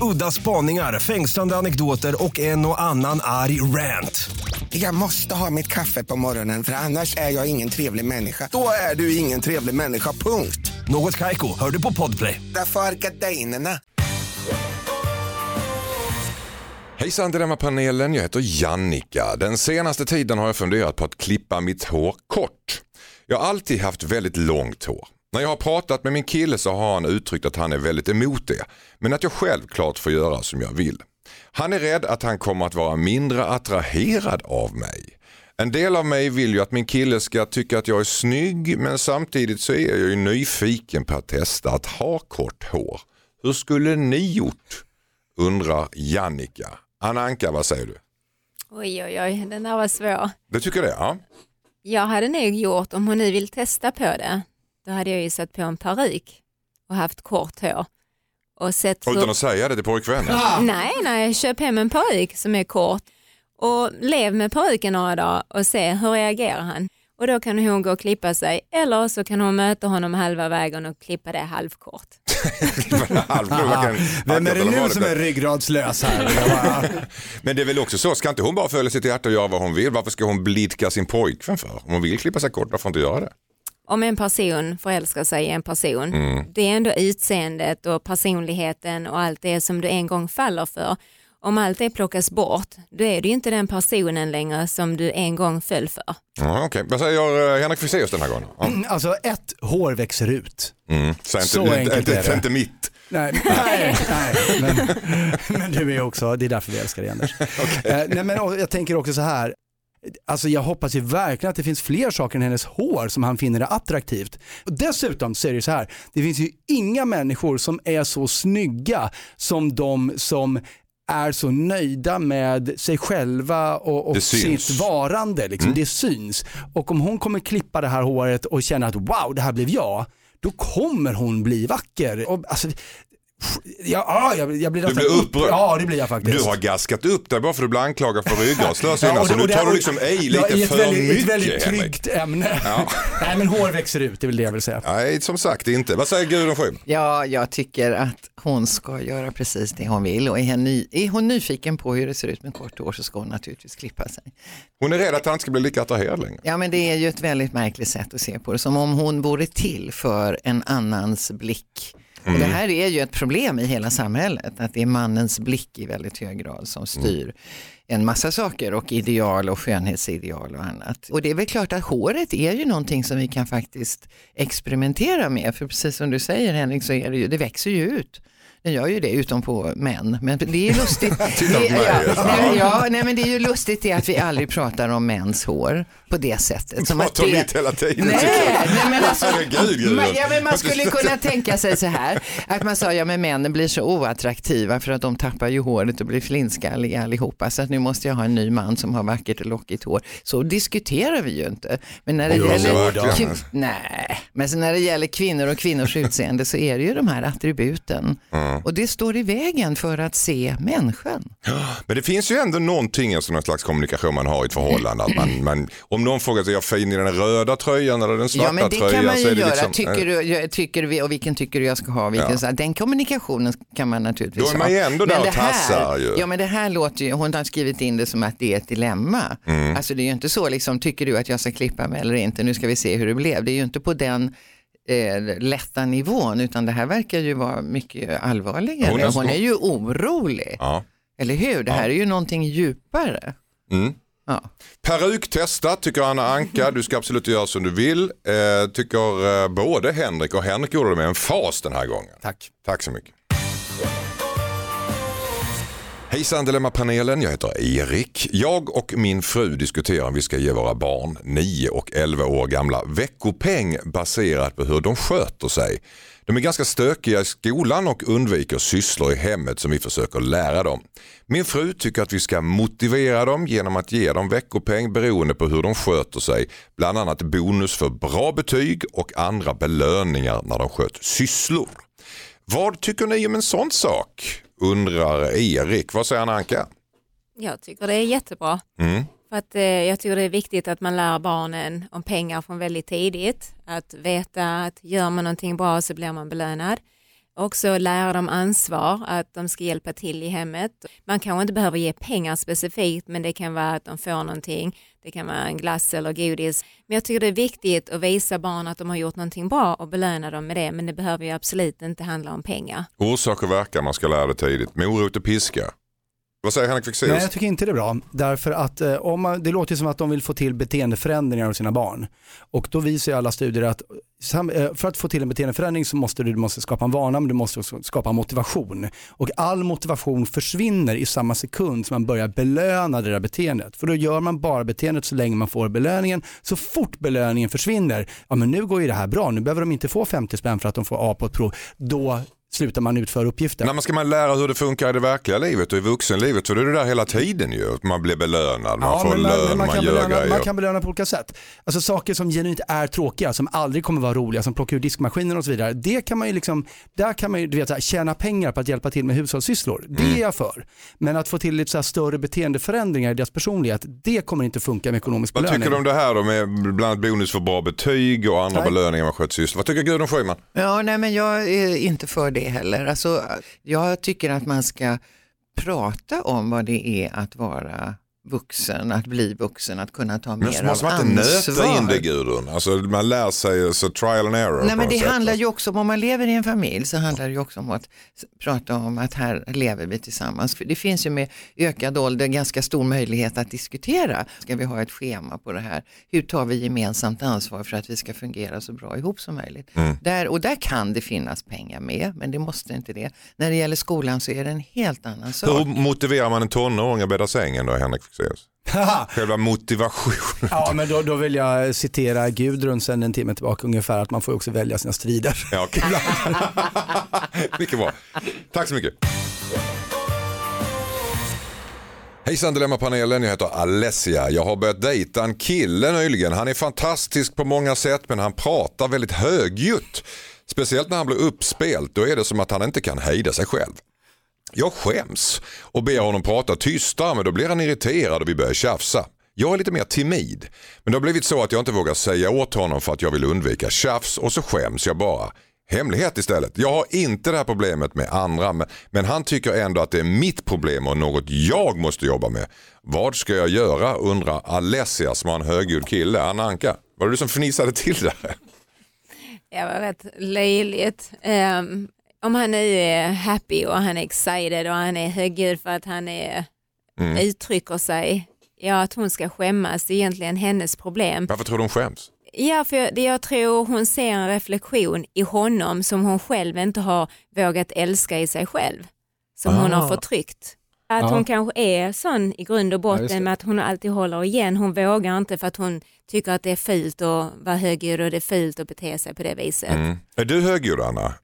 Udda spaningar, fängslande anekdoter och en och annan arg rant. Jag måste ha mitt kaffe på morgonen för annars är jag ingen trevlig människa. Då är du ingen trevlig människa, punkt. Något Kaiko, hör du på Podplay. Därför är gardinerna. Hejsan Dilemma-panelen, jag heter Jannika. Den senaste tiden har jag funderat på att klippa mitt hår kort. Jag har alltid haft väldigt långt hår. När jag har pratat med min kille så har han uttryckt att han är väldigt emot det, men att jag självklart får göra som jag vill. Han är rädd att han kommer att vara mindre attraherad av mig. En del av mig vill ju att min kille ska tycka att jag är snygg men samtidigt så är jag ju nyfiken på att testa att ha kort hår. Hur skulle ni gjort? Undrar Jannika. Anna Anka, vad säger du? Oj, oj, oj, den där var svår. Du tycker det? Ja. Jag hade nog gjort, om hon nu vill testa på det, då hade jag ju satt på en peruk och haft kort hår. Och sett Utan hur... att säga det till pojkvännen? Nej, nej, köp hem en peruk som är kort och lev med peruken några dagar och se hur reagerar han. Och då kan hon gå och klippa sig eller så kan hon möta honom halva vägen och klippa det halvkort. (laughs) Halvklok, Vem är det nu som är ryggradslös här? (laughs) Men det är väl också så, ska inte hon bara följa sitt hjärta och göra vad hon vill? Varför ska hon blidka sin pojkvän för? Om hon vill klippa sig kort, varför får hon inte göra det? Om en person förälskar sig i en person, det är ändå utseendet och personligheten och allt det som du en gång faller för. Om allt det plockas bort, då är det ju inte den personen längre som du en gång föll för. Ja, Okej, vad säger eh, Henrik Fexeus den här gången? Ja. alltså ett, hår växer ut. Mm. Så, Så inte, enkelt inte, är det. inte mitt. Nej, nej, nej men, (laughs) men du är också, det är därför vi älskar dig Anders. (laughs) Eh, nej, men jag tänker också så här, Alltså jag hoppas ju verkligen att det finns fler saker än hennes hår som han finner är attraktivt. Och dessutom så är det så här, det finns ju inga människor som är så snygga som de som är så nöjda med sig själva och, och Det sitt varande. Liksom. Det syns. Och om hon kommer klippa det här håret och känna att wow, det här blev jag, då kommer hon bli vacker. Och, alltså, ja, ah, jag, jag blir nästan blir upprörd. Ja, det blir jag faktiskt. Du har gaskat upp dig bara för att du blir anklagad för ryggradslöshet. (laughs) Ja, och nu tar du liksom i ja, lite ett för väldigt, mycket ett väldigt tryggt ämne. Ja. (laughs) Nej men hår växer ut, det är väl det jag vill säga. Nej, som sagt inte. Vad säger Gudrun Schyman? Ja, jag tycker att hon ska göra precis det hon vill och är hon, ny, är hon nyfiken på hur det ser ut med kort hår så ska hon naturligtvis klippa sig. Hon är rädd att han inte ska bli lika attraherad längre. Ja men det är ju ett väldigt märkligt sätt att se på det, som om hon vore till för en annans blick. Och det här är ju ett problem i hela samhället, att det är mannens blick i väldigt hög grad som styr en massa saker och ideal och skönhetsideal och annat. Och det är väl klart att håret är ju någonting som vi kan faktiskt experimentera med, för precis som du säger Henrik så är det ju, det växer ju ut. Den gör ju det utom på män. Men det är ju lustigt. (laughs) Det, ja, nej, ja, nej, men det är ju lustigt det att vi aldrig pratar om mäns hår på det sättet. Som att Pratar om det- mitt hela tiden. Nej, nej men (laughs) alltså, Herregud, man, ja, men man skulle kunna tänka sig så här, att man sa ja men männen blir så oattraktiva för att de tappar ju håret och blir flintskalliga allihopa så att nu måste jag ha en ny man som har vackert och lockigt hår. Så diskuterar vi ju inte. Men när det Jo, gäller, nej, men när det gäller kvinnor och kvinnors utseende så är det ju de här attributen och det står i vägen för att se människan. Men det finns ju ändå någonting, alltså någon slags kommunikation man har i ett förhållande. Att man, man, om någon frågar sig, är jag fin i den röda tröjan eller den svarta Ja men det tröjan? kan man ju göra, liksom- tycker, du, jag- tycker vi och vilken tycker du jag ska ha, vilken, Ja. så den kommunikationen kan man naturligtvis Då är man ju ha. ändå där och det här, tassar ju. Ja men det här låter ju, hon har skrivit in det som att det är ett dilemma. Mm. Alltså det är ju inte så liksom, tycker du att jag ska klippa mig eller inte, nu ska vi se hur det blev. Det är ju inte på den eh, lätta nivån utan det här verkar ju vara mycket allvarligare. Hon är- Hon är ju orolig, Ja. eller hur? Det här är ju någonting djupare. Mm. Ja. Peruktesta tycker Anna Anka, du ska absolut göra som du vill. Eh, tycker eh, både Henrik och Henrik gjorde det med en fas den här gången. Tack. Tack så mycket. Hejsan Dilemma-panelen, jag heter Erik. Jag och min fru diskuterar om vi ska ge våra barn 9 och 11 år gamla veckopeng baserat på hur de sköter sig. De är ganska stökiga i skolan och undviker sysslor i hemmet som vi försöker lära dem. Min fru tycker att vi ska motivera dem genom att ge dem veckopeng beroende på hur de sköter sig. Bland annat bonus för bra betyg och andra belöningar när de sköter sysslor. Vad tycker ni om en sån sak? Undrar Erik. Vad säger Anna Anka? Jag tycker det är jättebra. Mm. För att, eh, jag tycker det är viktigt att man lär barnen om pengar från väldigt tidigt. Att veta att gör man någonting bra så blir man belönad. Också lära dem ansvar, att de ska hjälpa till i hemmet. Man kanske inte behöver ge pengar specifikt men det kan vara att de får någonting. Det kan vara en glass eller godis. Men jag tycker det är viktigt att visa barn att de har gjort någonting bra och belöna dem med det. Men det behöver ju absolut inte handla om pengar. Orsak och verkan, man ska lära det tidigt. Morot och piska. Vad säger Henrik Fexeus? Nej jag tycker inte det är bra. Därför att eh, om man, det låter som att de vill få till beteendeförändringar hos sina barn. Och då visar ju alla studier att sam, eh, för att få till en beteendeförändring så måste du, du måste skapa en vana men du måste också skapa motivation. Och all motivation försvinner i samma sekund som man börjar belöna det där beteendet. För då gör man bara beteendet så länge man får belöningen. Så fort belöningen försvinner, ja men nu går ju det här bra, nu behöver de inte få 50 spänn för att de får A på ett prov. Då slutar man utföra uppgiften. När man ska man lära hur det funkar i det verkliga livet och i vuxenlivet så är det där hela tiden ju. Man blir belönad, man får men lön, man, kan gör belöna, grejer. man kan belöna på olika sätt. Alltså saker som genuint är tråkiga, som aldrig kommer vara roliga, som plockar ur diskmaskinen och så vidare. Det kan man ju liksom, där kan man ju du vet, här, tjäna pengar på att hjälpa till med hushållssysslor. Det Mm. är jag för. Men att få till lite så här större beteendeförändringar i deras personlighet, det kommer inte funka med ekonomisk Vad belöning. tycker du om det här då med bland annat bonus för bra betyg och andra Nej. belöningar man skött syssla? Vad tycker Gudrun Schyman? Ja, nej men jag är inte för det heller. Alltså, jag tycker att man ska prata om vad det är att vara vuxen, att bli vuxen, att kunna ta Men mer så måste av man inte ansvar. nöta in det Gudrun. Alltså man lär sig så trial and error. Nej men det sätt. handlar ju också om, om man lever i en familj så handlar det ju också om att prata om att här lever vi tillsammans. För det finns ju med ökad ålder ganska stor möjlighet att diskutera. Ska vi ha ett schema på det här? Hur tar vi gemensamt ansvar för att vi ska fungera så bra ihop som möjligt? Mm. Där, och där kan det finnas pengar med, men det måste inte det. När det gäller skolan så är det en helt annan sak. Hur motiverar man en tonåring att bädda sängen då Henrik Fexeus? Själva (laughs) motivationen. Ja men då, då vill jag citera Gudrun sen en timme tillbaka ungefär, att man får också välja sina strider. (laughs) Ja, okej. (laughs) Mycket bra. Tack så mycket. Hejsan Dilemmapanelen, jag heter Alessia. Jag har börjat dejta en kille nyligen. Han är fantastisk på många sätt men han pratar väldigt högljutt. Speciellt när han blir uppspelt, då är det som att han inte kan hejda sig själv. Jag skäms och ber honom prata tystare men då blir han irriterad och vi börjar tjafsa. Jag är lite mer timid men det har blivit så att jag inte vågar säga åt honom för att jag vill undvika tjafs och så skäms jag bara. Hemlighet istället. Jag har inte det här problemet med andra men, men han tycker ändå att det är mitt problem och något jag måste jobba med. Vad ska jag göra undrar Alessia som har en högljudd kille. Anna Anka, var det du som fnissade till där? Det var rätt löjligt. Ehm, om han nu är happy och han är excited och han är högljudd för att han är, Mm. uttrycker sig, ja att hon ska skämmas, det är egentligen hennes problem. Varför tror du hon skäms? Ja, för jag, det jag tror hon ser en reflektion i honom som hon själv inte har vågat älska i sig själv. Som hon Ah. har förtryckt. Att Ja. hon kanske är sån i grund och Ja, botten med att hon alltid håller igen. Hon vågar inte för att hon tycker att det är fult att vara högljudd och det är fult att bete sig på det viset. Mm. Är du högljudd Anna?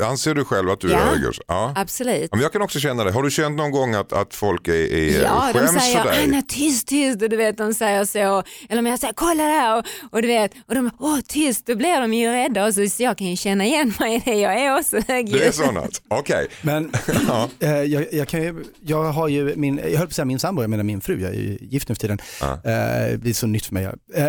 Eh, Anser du själv att du Ja. är högljudd? Ja. Absolut. Men jag kan också känna det. Har du känt någon gång att, att folk är, är Ja, de skäms säger för dig? Anna tyst, tyst och du vet de säger så. Eller om jag säger kolla där och, och du vet och de åh tyst, då blir de ju rädda och så, så jag kan ju känna igen mig i det. Jag är också högljudd. Det är sånt? (laughs) Okej. Men (laughs) Ja. eh, jag, jag, kan ju, jag har ju min, jag höll på att säga min sambo, jag menar min fru, jag är ju gift nu för tiden. Ja. Eh, det blir så nytt för mig. Eh, Grattis.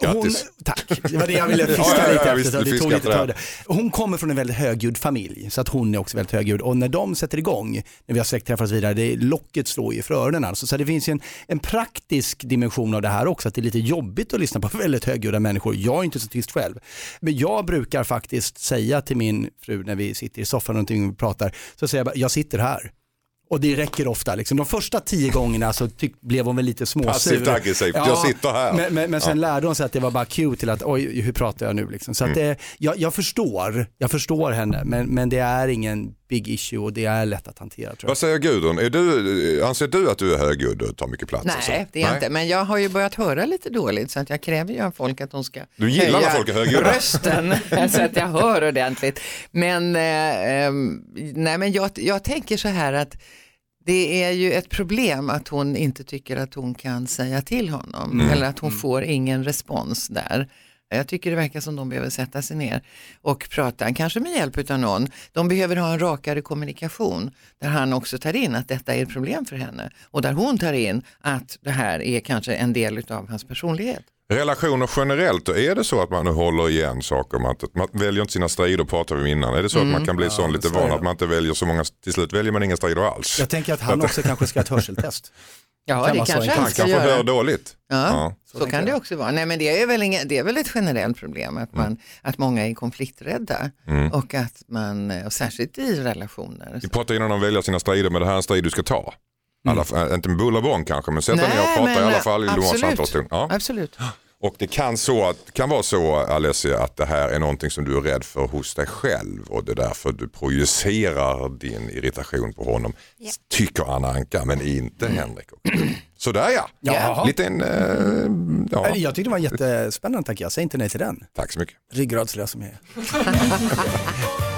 Hon, tack, det var det jag ville fiska Ja, ja, ja, lite efter. Det tog lite. Hon kommer från en väldigt högljudd familj, så att hon är också väldigt högljudd. Och när de sätter igång, när vi har så vidare, det, locket slår ju för öronen. Alltså. Så det finns ju en, en praktisk dimension av det här också, att det är lite jobbigt att lyssna på (laughs) väldigt högljudda människor. Jag är inte så tyst själv. Men jag brukar faktiskt säga till min fru när vi sitter i soffan och pratar, så säger jag bara, jag sitter här. Och det räcker ofta. Liksom. De första tio gångerna så tyck, blev hon väl lite småsur. Passivt aggressivt, jag sitter här. Men, men, men sen lärde hon sig att det var bara cue till att oj, hur pratar jag nu liksom. Så att Mm. det, jag, jag förstår, jag förstår henne, men, men det är ingen big issue och det är lätt att hantera tror jag. Vad säger Gudrun? Är du, anser du att du är högljudd och tar mycket plats? Nej, det är jag inte. Men jag har ju börjat höra lite dåligt så att jag kräver ju av folk att de ska Du gillar höja folk är rösten (laughs) så att jag hör ordentligt. Men, eh, ehm, nej, men jag, jag tänker så här att det är ju ett problem att hon inte tycker att hon kan säga till honom Mm. eller att hon får ingen respons där. Jag tycker det verkar som de behöver sätta sig ner och prata, kanske med hjälp av någon. De behöver ha en rakare kommunikation där han också tar in att detta är ett problem för henne och där hon tar in att det här är kanske en del av hans personlighet. Relationer generellt, är det så att man nu håller igen saker? Man, man väljer inte sina strider, pratade vi om innan. Är det så att man kan bli sån lite så van att man inte väljer så många, till slut väljer man inga strider alls? Jag tänker att han också kanske ska ha ett hörseltest. (laughs) Ja, Kan det så kanske han Han ska kanske hör göra. dåligt. Ja, Ja. så, tänker kan det jag. också vara. Nej, men det är väl, inga, det är väl ett generellt problem att, man, att många är konflikträdda och att man, och särskilt i relationer. Vi pratade innan om att välja sina strider, men det här är en strid du ska ta. Alla, äh, inte med bång kanske, men sätta ner och prata i alla fall i samtalston. Ja. absolut. Och det kan, så, att- kan vara så Alessia att det här är någonting som du är rädd för hos dig själv och det är därför du projicerar din irritation på honom. Ja. Tycker Anna Anka men inte Henrik. Sådär ja, Jaha. lite en, eh, ja. Jag tyckte det var jättespännande tack jag, säg inte nej till den. tack så mycket. Ryggradslös som jag är. (laughs)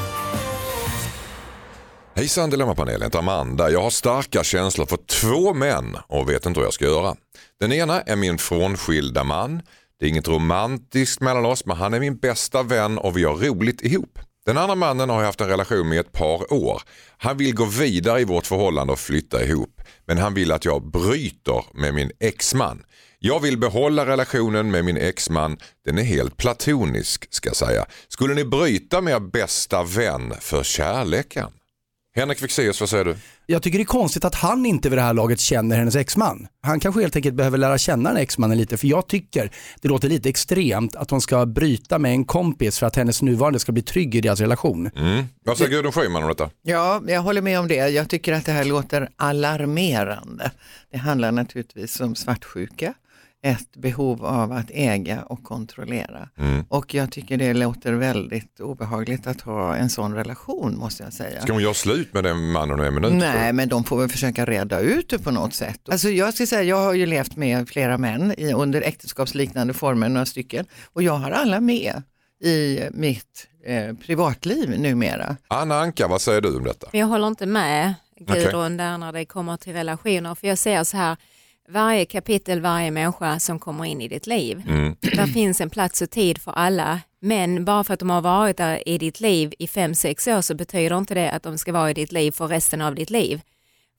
Hejsan Dilemmapanelen, jag heter Amanda. Jag har starka känslor för två män och vet inte hur jag ska göra. Den ena är min frånskilda man. Det är inget romantiskt mellan oss men han är min bästa vän och vi har roligt ihop. Den andra mannen har jag haft en relation med i ett par år. Han vill gå vidare i vårt förhållande och flytta ihop. Men han vill att jag bryter med min exman. Jag vill behålla relationen med min exman. Den är helt platonisk ska jag säga. Skulle ni bryta med er bästa vän för kärleken? Henrik Fexeus, vad säger du? Jag tycker det är konstigt att han inte vid det här laget känner hennes exman. Han kanske helt enkelt behöver lära känna den exmannen lite för jag tycker det låter lite extremt att hon ska bryta med en kompis för att hennes nuvarande ska bli trygg i deras relation. Mm. Vad säger Gudrun Schyman om detta? Ja, jag håller med om det. Jag tycker att det här låter alarmerande. Det handlar naturligtvis om svartsjuka, ett behov av att äga och kontrollera. Mm. Och jag tycker det låter väldigt obehagligt att ha en sån relation måste jag säga. Ska hon göra slut med den mannen om en minut? Nej, men de får väl försöka reda ut det på något sätt. Alltså jag ska säga, jag har ju levt med flera män i, under äktenskapsliknande former, några stycken, och jag har alla med i mitt eh, privatliv numera. Anna Anka, vad säger du om detta? Men jag håller inte med Gudrun där när det kommer till relationer. För jag ser så här, varje kapitel, varje människa som kommer in i ditt liv. Mm. (clears throat) Där finns en plats och tid för alla. Men bara för att de har varit där i ditt liv i fem, sex år så betyder inte det att de ska vara i ditt liv för resten av ditt liv.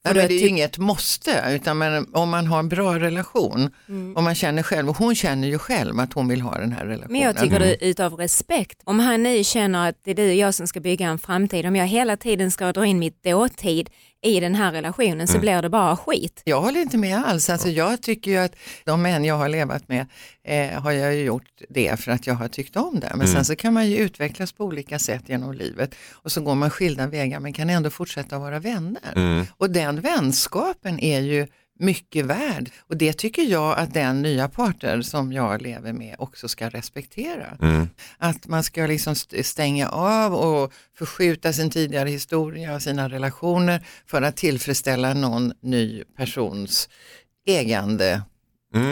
Ja, men det är ju ty- inget måste, utan men, om man har en bra relation, om man känner själv, och hon känner ju själv att hon vill ha den här relationen. Men jag tycker det är utav respekt. Om han nu känner att det är du och jag som ska bygga en framtid, om jag hela tiden ska dra in mitt dåtid i den här relationen så blir det bara skit. Jag håller inte med alls. Alltså, jag tycker ju att de män jag har levat med eh, har jag ju gjort det för att jag har tyckt om det. Men sen så kan man ju utvecklas på olika sätt genom livet och så går man skilda vägar men kan ändå fortsätta vara vänner. Och den vänskapen är ju mycket värd och det tycker jag att den nya partner som jag lever med också ska respektera. Att man ska liksom st- stänga av och förskjuta sin tidigare historia och sina relationer för att tillfredsställa någon ny persons ägande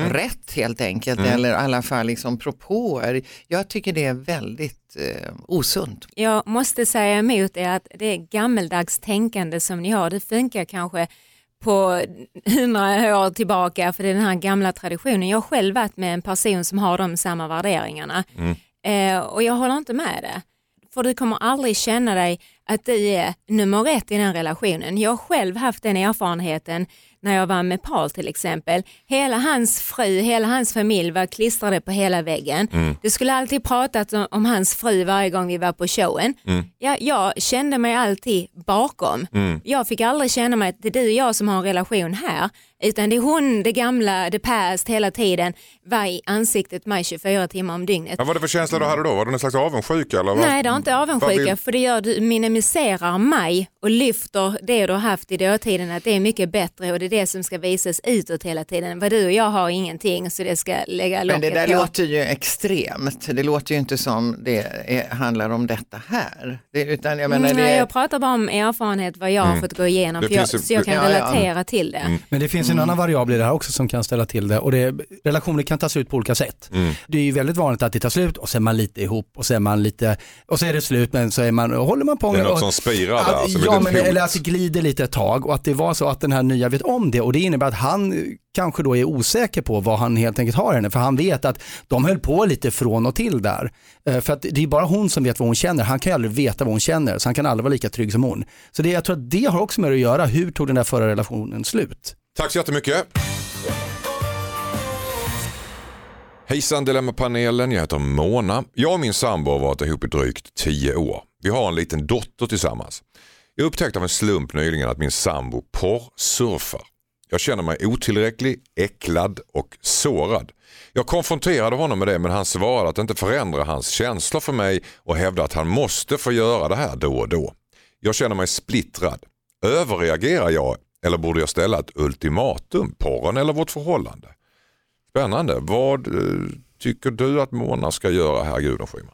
rätt helt enkelt eller i alla fall liksom propåer. Jag tycker det är väldigt eh, osunt. Jag måste säga emot det att det är gammeldags tänkande som ni har. Det funkar kanske på (laughs) hundra år tillbaka för det är den här gamla traditionen. Jag har själv varit med en person som har de samma värderingarna eh, och jag håller inte med det. För du kommer aldrig känna dig att du är nummer ett i den relationen. Jag har själv haft den erfarenheten när jag var med Paul till exempel. Hela hans fru, hela hans familj var klistrade på hela väggen. Det skulle alltid pratat om, om hans fru varje gång vi var på showen. Ja, jag kände mig alltid bakom. Jag fick aldrig känna mig att det är du och jag som har en relation här. Utan det är hon, det gamla, det past hela tiden, var i ansiktet mig 24 timmar om dygnet. Ja, vad var det för känsla du hade då? Var det någon slags avundsjuka? Eller vad? Nej, det är inte avundsjuka vill- för det gör du minimiserar mig och lyfter det du har haft i dåtiden att det är mycket bättre och det är det som ska visas utåt hela tiden. Vad du och jag har ingenting så det ska lägga Men det locket där på. låter ju extremt. Det låter ju inte som det är, handlar om detta här. Det, utan jag menar, Mm, det, jag pratar bara om erfarenhet vad jag har fått gå igenom för jag, ju- så jag kan Ja, ja. relatera till det. Men det finns en annan variabel i det här också som kan ställa till det och det relationer kan ta slut på olika sätt. Det är ju väldigt vanligt att det tar slut och så är man lite ihop och så är man lite, och så är det slut men så är man, och håller man på Det är något och, som spirar där, ett ja, men, eller att det glider lite ett tag och att det var så att den här nya vet om det och det innebär att han kanske då är osäker på vad han helt enkelt har henne för han vet att de höll på lite från och till där. Eh, För att det är bara hon som vet vad hon känner, han kan ju aldrig veta vad hon känner så han kan aldrig vara lika trygg som hon. Så det, jag tror att det har också med det att göra, hur tog den där förra relationen slut? Tack så jättemycket. Hejsan Dilemmapanelen, jag heter Mona. Jag och min sambo har varit ihop i drygt 10 år. Vi har en liten dotter tillsammans. Jag upptäckte av en slump nyligen att min sambo porrsurfar. Jag känner mig otillräcklig, äcklad och sårad. Jag konfronterade honom med det men han svarade att det inte förändrar hans känslor för mig och hävdade att han måste få göra det här då och då. Jag känner mig splittrad. Överreagerar jag eller borde jag ställa ett ultimatum? Porren eller vårt förhållande? Spännande. Vad eh, tycker du att Mona ska göra här Gudrun Schyman?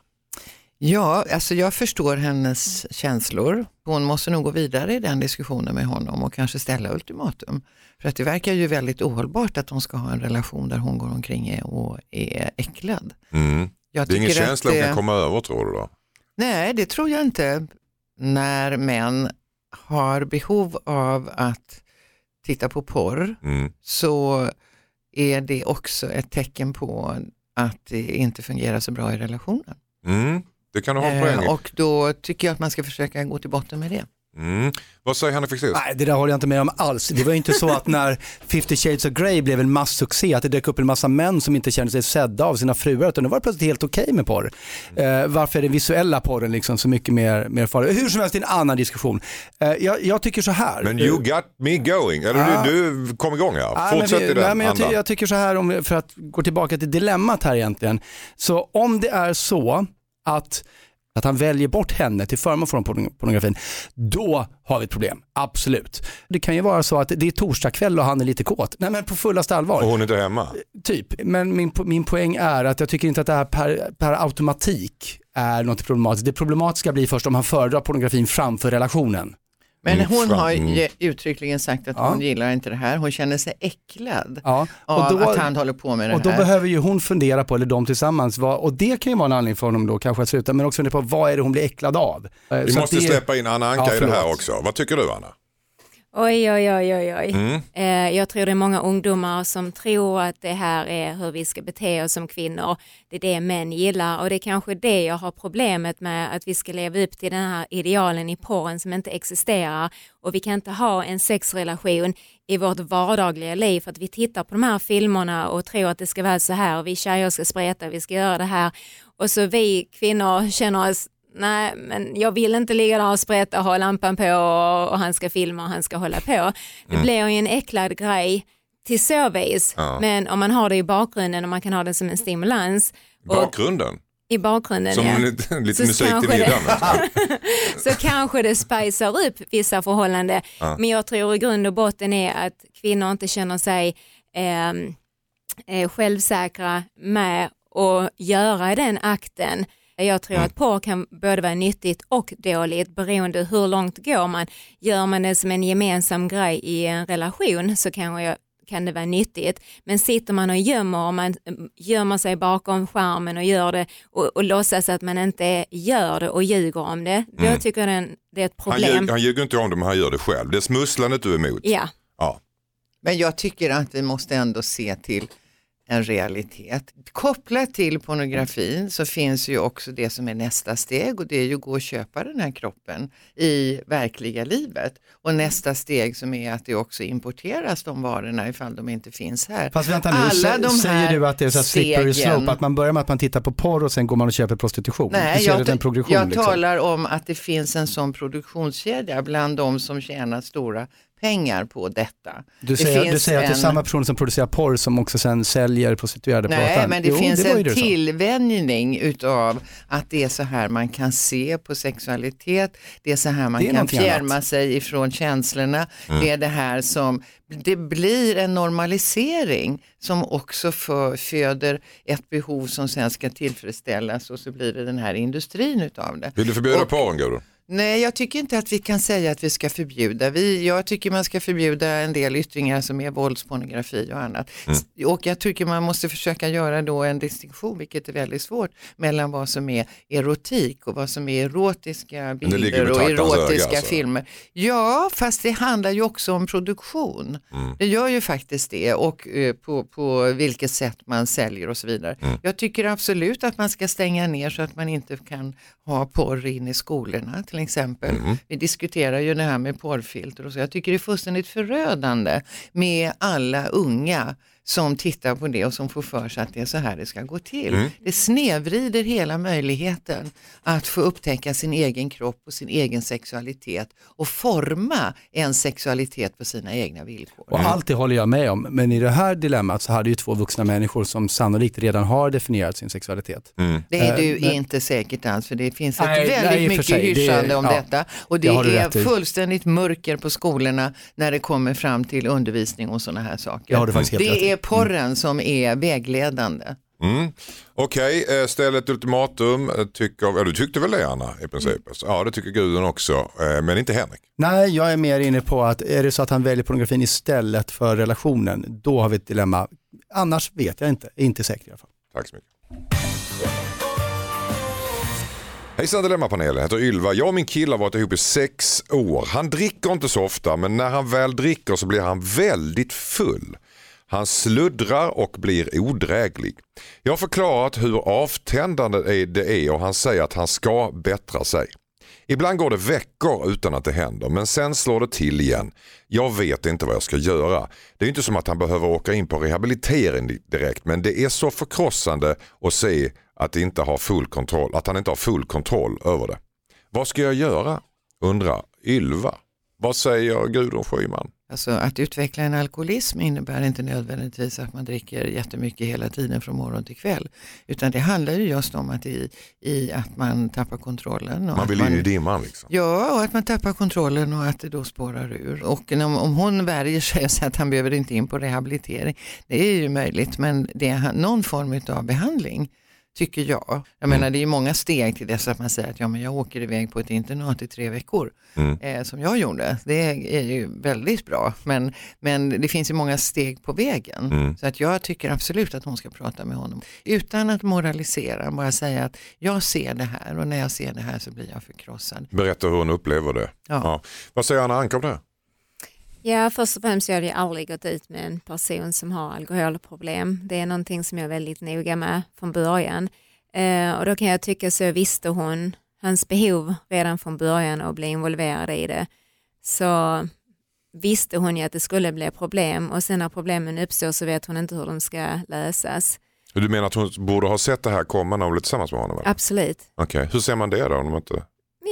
Ja, alltså jag förstår hennes känslor. Hon måste nog gå vidare i den diskussionen med honom och kanske ställa ultimatum. För att det verkar ju väldigt ohållbart att de ska ha en relation där hon går omkring och är äcklad. Mm. Det är ingen känsla hon kan komma över tror du då? Nej, det tror jag inte. När män har behov av att titta på porr Mm. så är det också ett tecken på att det inte fungerar så bra i relationen. Mm. Det kan du ha en poäng i. Eh, och då tycker jag att man ska försöka gå till botten med det. Mm. Vad säger Hanna Fexeus? Nej, det där håller jag inte med om alls. Det var ju inte så att när 50 shades of Grey blev en masssuccé att det dök upp en massa män som inte kände sig sedda av sina fruar utan det var plötsligt helt okej med porr. Eh, varför är den visuella porren liksom så mycket mer, mer farlig? Hur som helst, det är en annan diskussion. Eh, jag, jag tycker så här. Men you got me going. Eller Ja. du, du kom igång här. Men Fortsätt vi- i den nej, men jag, ty- jag tycker så här, om, för att gå tillbaka till dilemmat här egentligen. Så om det är så att, att han väljer bort henne till förmån för porno- pornografin, då har vi ett problem. Absolut. Det kan ju vara så att det är torsdag kväll och han är lite kåt. Nej men på fullaste allvar. Och hon är inte hemma. Typ. Men min, po- min poäng är att jag tycker inte att det här per, per automatik är något problematiskt. Det problematiska blir först om han föredrar pornografin framför relationen. Men hon har mm. ju uttryckligen sagt att Ja. hon gillar inte det här. Hon känner sig äcklad Ja. av Och då, att han håller på med det och då här. behöver ju hon fundera på, eller de tillsammans, vad, och det kan ju vara en anledning för honom då kanske att sluta, men också fundera på vad är det hon blir äcklad av. Vi så måste det, släppa in Anna Anka Ja, i det här också. Vad tycker du Anna? Oj, oj, oj, oj, oj. Mm. Eh, jag tror det är många ungdomar som tror att det här är hur vi ska bete oss som kvinnor. Det är det män gillar och det är kanske det jag har problemet med att vi ska leva upp till den här idealen i porren som inte existerar och vi kan inte ha en sexrelation i vårt vardagliga liv för att vi tittar på de här filmerna och tror att det ska vara så här och vi tjejer ska spreta, vi ska göra det här och så vi kvinnor känner oss nej men jag vill inte ligga där och spreta och ha lampan på och, och han ska filma och han ska hålla på. Det blir ju en äcklad grej till så vis. Ja. Men om man har det i bakgrunden och man kan ha det som en stimulans. Bakgrunden? I bakgrunden Som ja. lite, lite musik till middagen. (laughs) så kanske det spicar upp vissa förhållanden. Men jag tror i grund och botten är att kvinnor inte känner sig ehm, eh, självsäkra med att göra den akten. Jag tror att porr kan både vara nyttigt och dåligt beroende hur långt går man. Gör man det som en gemensam grej i en relation så kanske jag kan det vara nyttigt. Men sitter man och gömmer och man mm, gömmer sig bakom skärmen och gör det och, och låtsas att man inte gör det och ljuger om det, då tycker jag den, det är ett Han, problem. ljug, han ljuger inte om det men han gör det själv. Det är smusslandet du är emot. Ja. Ja. Men jag tycker att vi måste ändå se till en realitet. Kopplat till pornografin så finns ju också det som är nästa steg och det är ju att gå och köpa den här kroppen i verkliga livet. Och nästa steg som är att det också importeras de varorna ifall de inte finns här. Fast vänta nu, Alla de sä- säger du att det är så här slippery slope, att man börjar med att man tittar på porr och sen går man och köper prostitution? Nej, jag, jag liksom. talar om att det finns en sån produktionskedja bland de som tjänar stora pengar på detta. Du Det säger, du finns säger att det är en- samma personer som producerar porr som också sen säljer prostituerade på Nej, men det Jo, finns det en det du tillvänjning utav att det är så här man kan se på sexualitet, det är så här man Det kan fjärma annat. sig ifrån känslorna, det är det här som, det blir en normalisering som också för, föder ett behov som sen ska tillfredsställas och så blir det den här industrin utav det. Vill du förbjuda porren Gudrun? Nej, jag tycker inte att vi kan säga att vi ska förbjuda. Vi, jag tycker man ska förbjuda en del yttringar som är våldspornografi och annat. S- Och jag tycker man måste försöka göra då en distinktion, vilket är väldigt svårt, mellan vad som är erotik och vad som är erotiska bilder och traktorns öga, erotiska alltså. filmer. Ja, fast det handlar ju också om produktion. Det gör ju faktiskt det och eh, på, på vilket sätt man säljer och så vidare. Jag tycker absolut att man ska stänga ner så att man inte kan ha porr in i skolorna till exempel. Vi diskuterar ju det här med porrfilter och så. Jag tycker det är fullständigt förödande med alla unga som tittar på det och som får för sig att det är så här det ska gå till. Det snedvrider hela möjligheten att få upptäcka sin egen kropp och sin egen sexualitet och forma en sexualitet på sina egna villkor. Och allt det håller jag med om, men i det här dilemmat så hade ju två vuxna människor som sannolikt redan har definierat sin sexualitet. Det är Eh, du men- inte säkert alls för det finns ett Nej, väldigt nej, mycket sig. Det- hyschande om ja, detta och det det är fullständigt mörker på skolorna när det kommer fram till undervisning och sådana här saker. Det har du faktiskt helt rätt i. det är porren som är vägledande. Mm. Okej, eh, ställ ett ultimatum. Eh, Tycker, ja, du tyckte väl det Anna i princip? Ja det tycker Gudrun också, eh, men inte Henrik. Nej, jag är mer inne på att är det så att han väljer pornografin istället för relationen, då har vi ett dilemma. Annars vet jag inte, inte säker i alla fall. Tack så mycket. Hejsan Dilemmapanelen, jag heter Ylva. Jag och min kille har varit ihop i sex år. Han dricker inte så ofta men när han väl dricker så blir han väldigt full. Han sluddrar och blir odräglig. Jag har förklarat hur avtändande det är och han säger att han ska bättra sig. Ibland går det veckor utan att det händer men sen slår det till igen. Jag vet inte vad jag ska göra. Det är inte som att han behöver åka in på rehabilitering direkt men det är så förkrossande att se att, inte har full kontroll, att han inte har full kontroll över det. Vad ska jag göra? undrar Ylva. Vad säger Gudrun Schyman? Alltså att utveckla en alkoholism innebär inte nödvändigtvis att man dricker jättemycket hela tiden från morgon till kväll. Utan det handlar ju just om att, i, i att man tappar kontrollen. Man vill in i dimman liksom. Ja, och att man tappar kontrollen och att det då spårar ur. Och om, om hon värjer sig (laughs) säger att han behöver inte in på rehabilitering, det är ju möjligt, men det är någon form av behandling tycker jag. Jag menar det är många steg till dess att man säger att ja, men jag åker iväg på ett internat i tre veckor Mm. eh, som jag gjorde. Det är ju väldigt bra men, men det finns ju många steg på vägen. Mm. Så att jag tycker absolut att hon ska prata med honom utan att moralisera, bara säga att jag ser det här och när jag ser det här så blir jag förkrossad. Berätta hur hon upplever det. Ja. Vad säger Anna Ank om det? Ja, först och främst jag hade jag aldrig gått ut med en person som har alkoholproblem. Det är någonting som jag är väldigt noga med från början. Eh, och då kan jag tycka så visste hon hans behov redan från början och bli involverad i det. Så visste hon ju att det skulle bli problem och sen när problemen uppstår så vet hon inte hur de ska lösas. Du menar att hon borde ha sett det här komma när hon blev tillsammans med honom? eller? Absolut. Okej, hur ser man det då? Om de inte...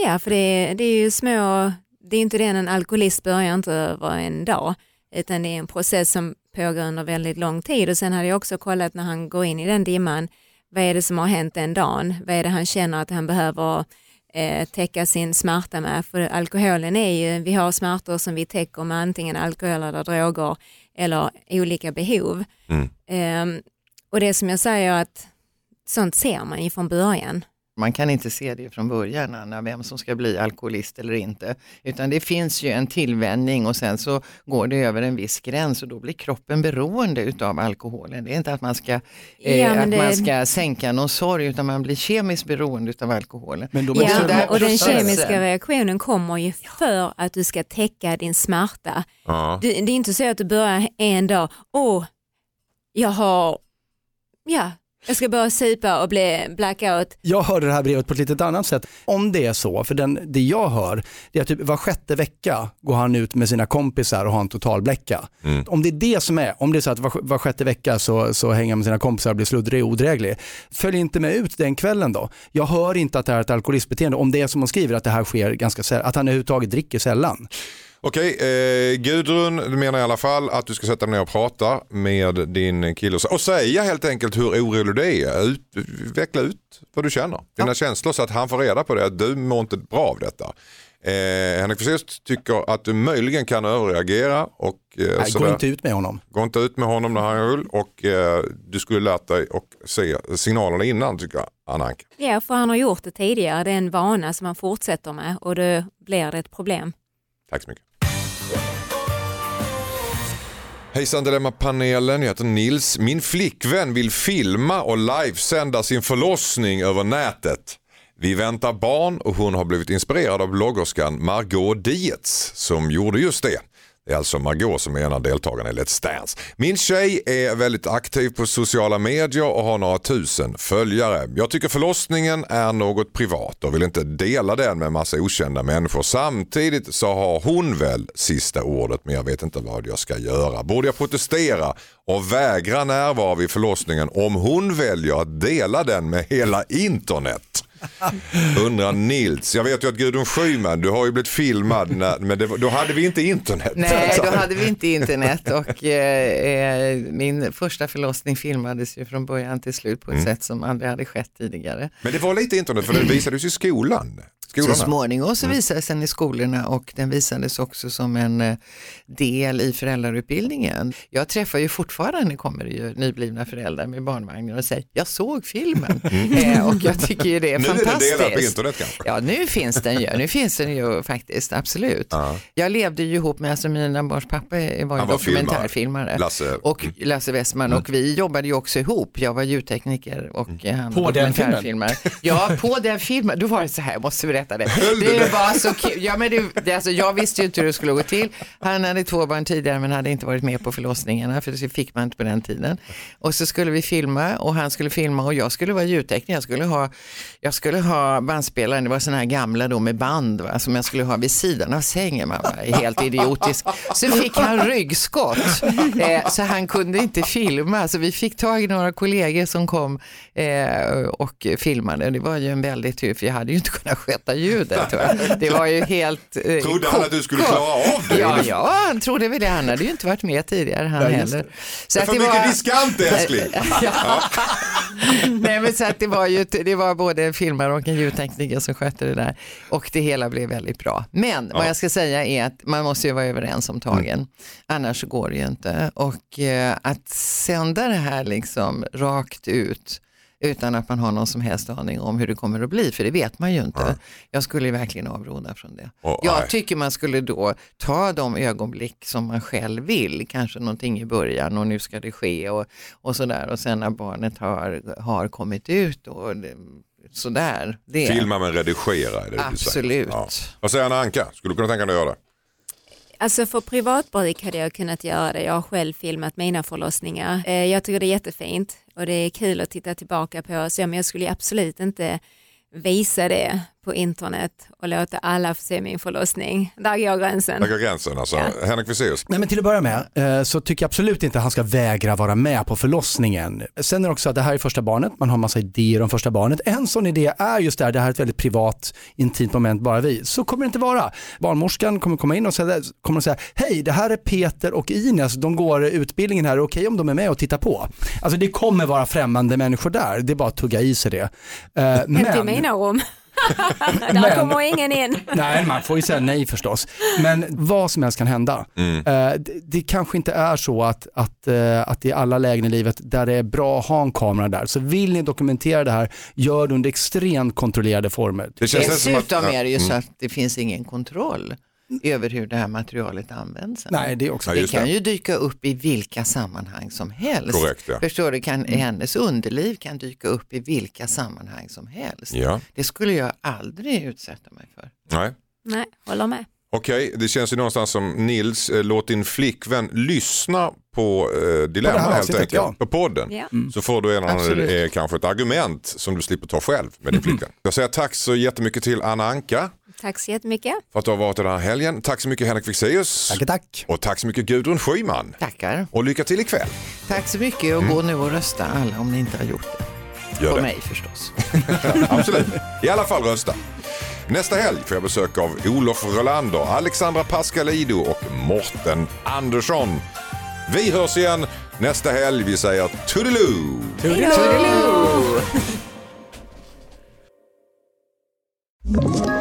Ja, för det, det är ju små, det är inte det en alkoholist börjar inte över en dag, utan det är en process som pågår under väldigt lång tid och sen hade jag också kollat när han går in i den dimman, vad är det som har hänt den dagen? Vad är det han känner att han behöver eh, täcka sin smärta med? För alkoholen är ju, vi har smärtor som vi täcker med antingen alkohol eller droger eller olika behov. Mm. Ehm, och det som jag säger att sånt ser man ju från början. Man kan inte se det från början, Anna, vem som ska bli alkoholist eller inte. Utan det finns ju en tillvänjning och sen så går det över en viss gräns och då blir kroppen beroende utav alkoholen. Det är inte att man ska, eh, Ja, men att det- man ska sänka någon sorg utan man blir kemiskt beroende utav alkoholen. Men Ja, där och den kemiska reaktionen kommer ju för att du ska täcka din smärta. Ja. Det, det är inte så att du börjar en dag, åh, jag har, ja, jag ska börja supa och bli blackout. Jag hörde det här brevet på ett litet annat sätt. Om det är så, för den, det jag hör, det är att typ var sjätte vecka går han ut med sina kompisar och har en totalbläcka. Mm. Om det är det som är, om det är så att var, var sjätte vecka så, så hänger han med sina kompisar och blir sluddrig och odräglig. Följ inte med ut den kvällen då. Jag hör inte att det här är ett alkoholistbeteende, om det är som hon skriver att det här sker ganska sällan, att han överhuvudtaget dricker sällan. Okej, eh, Gudrun du menar i alla fall att du ska sätta dig ner och prata med din kille och, säga helt enkelt hur orolig du är. Ut, veckla ut vad du känner, dina känslor så att han får reda på det, att du mår inte bra av detta. Eh, Henrik Fexeus tycker att du möjligen kan överreagera och eh, Nej, gå inte ut med honom. Gå inte ut med honom när han är full och eh, du skulle lärt dig och se signalerna innan tycker jag, Anna Anka. Ja, för han har gjort det tidigare, det är en vana som han fortsätter med och då blir det ett problem. Tack så mycket. Hejsan Dilemma-panelen, jag heter Nils. Min flickvän vill filma och livesända sin förlossning över nätet. Vi väntar barn och hon har blivit inspirerad av bloggerskan Margot Dietz som gjorde just det. Det är alltså Margot som är en av deltagarna i Let's Dance. Min tjej är väldigt aktiv på sociala medier och har några tusen följare. Jag tycker förlossningen är något privat och vill inte dela den med massa okända människor. Samtidigt så har hon väl sista ordet men jag vet inte vad jag ska göra. Borde jag protestera och vägra närvara vid förlossningen om hon väljer att dela den med hela internet? Undrar Nils. Jag vet ju att Gudrun Schyman, du har ju blivit filmad, när, men det, då hade vi inte internet. Nej, då hade vi inte internet och eh, eh, min första förlossning filmades ju från början till slut på ett sätt som aldrig hade skett tidigare. Men det var lite internet för det visades i skolan. Skolorna? Så småningom så visades den i skolorna och den visades också som en eh, del i föräldrautbildningen. Jag träffar ju fortfarande, kommer det ju nyblivna föräldrar med barnvagnar och säger, jag såg filmen. (laughs) Eh, och jag tycker ju det är Nu är den fantastiskt. delad på internet kanske? Ja, nu finns den ju. Nu finns den ju faktiskt, absolut. Ja. Jag levde ju ihop med, alltså mina barns pappa var ju dokumentärfilmare. Lasse. Och Lasse Westman och vi jobbade ju också ihop. Jag var ljudtekniker och eh, han På dokumentärfilmare. Ja, på den filmen. Då var det så här, jag måste berätta det. Det var så kul. Ja, men det, det, alltså, jag visste ju inte hur det skulle gå till. Han hade två barn tidigare men hade inte varit med på förlossningarna för det fick man inte på den tiden. Och så skulle vi filma och han skulle filma och jag skulle vara ljudtekniker. Jag skulle ha, jag skulle ha bandspelaren, det var sådana här gamla då med band va, som jag skulle ha vid sidan av sängen. Man var helt idiotisk. Så fick han ryggskott eh, så han kunde inte filma. Så vi fick tag i några kollegor som kom eh, och filmade. Det var ju en väldigt tur för jag hade ju inte kunnat sköta ljudet. Det var ju helt eh, Trodde han att du skulle klara av det? Ja, ja, han trodde väl det. Han hade ju inte varit med tidigare han Ja, just heller. Så Det är för mycket diskant älskling. (laughs) Ja. Nej men så att det var ju det var både en filmare och en ljudtekniker som skötte det där och det hela blev väldigt bra. Men vad jag ska säga är att man måste ju vara överens om tagen, annars så går det ju inte. Och eh, att sända det här liksom rakt ut utan att man har någon som helst aning om hur det kommer att bli, för det vet man ju inte. Jag skulle verkligen avråda från det. Åh, jag nej. tycker man skulle då ta de ögonblick som man själv vill, kanske någonting i början och nu ska det ske och, och sådär och sen när barnet har, har kommit ut och det- sådär. Det. Filma men redigera är det du säger. Absolut. Ja. Vad säger Anna Anka? Skulle du kunna tänka dig att göra det? Alltså för privatbruk hade jag kunnat göra det. Jag har själv filmat mina förlossningar. Eh, jag tycker det är jättefint och det är kul att titta tillbaka på. Så men jag skulle absolut inte visa det på internet och låta alla få se min förlossning. Där går gränsen. Där går gränsen alltså. Ja. Henrik Fexeus. Nej men till att börja med eh, så tycker jag absolut inte att han ska vägra vara med på förlossningen. Sen är det också att det här är första barnet, man har massa idéer om första barnet. En sån idé är just där, det här är ett väldigt privat, intimt moment, bara vi. Så kommer det inte vara. Barnmorskan kommer komma in och säga, kommer att säga, hej det här är Peter och Ines, de går utbildningen här, okej om de är med och tittar på. Alltså det kommer vara främmande människor där, det är bara att tugga i sig det. Eh, Hem till men- mina rum. (laughs) Där Men- kommer ingen in. Nej, man får ju säga nej förstås. Men vad som helst kan hända. Eh, det, det kanske inte är så att, att, eh, att i alla lägen i livet där det är bra att ha en kamera där. Så vill ni dokumentera det här, gör det under extremt kontrollerade former. Det känns som att- Dessutom ja, är det ju så mm. att det finns ingen kontroll över hur det här materialet används. Nej, det är också. Ja, Det kan det. ju dyka upp i vilka sammanhang som helst. Korrekt, ja. Förstår du, kan, hennes underliv kan dyka upp i vilka sammanhang som helst. Ja, Det skulle jag aldrig utsätta mig för. nej. Nej, håller med. Okej, det känns ju någonstans som Nils, eh, låt din flickvän lyssna på eh, Dilemma här helt enkelt, ja. på podden. Ja. Så får du en Absolut. eh, kanske ett argument som du slipper ta själv med din flickvän. (laughs) Jag säger tack så jättemycket till Anna Anka Tack så jättemycket. för att du har varit den här helgen. Tack så mycket Henrik Fexeus. Tack, tack. Och tack så mycket Gudrun Schyman. Tackar. Och lycka till ikväll. Tack så mycket och gå nu och rösta alla om ni inte har gjort det. Gör På det. mig förstås. (laughs) Absolut. I alla fall rösta. Nästa helg får jag besök av Olof Rolander, Alexandra Pascalido och Morten Andersson. Vi hörs igen nästa helg. Vi säger toodiloo! Ett (laughs)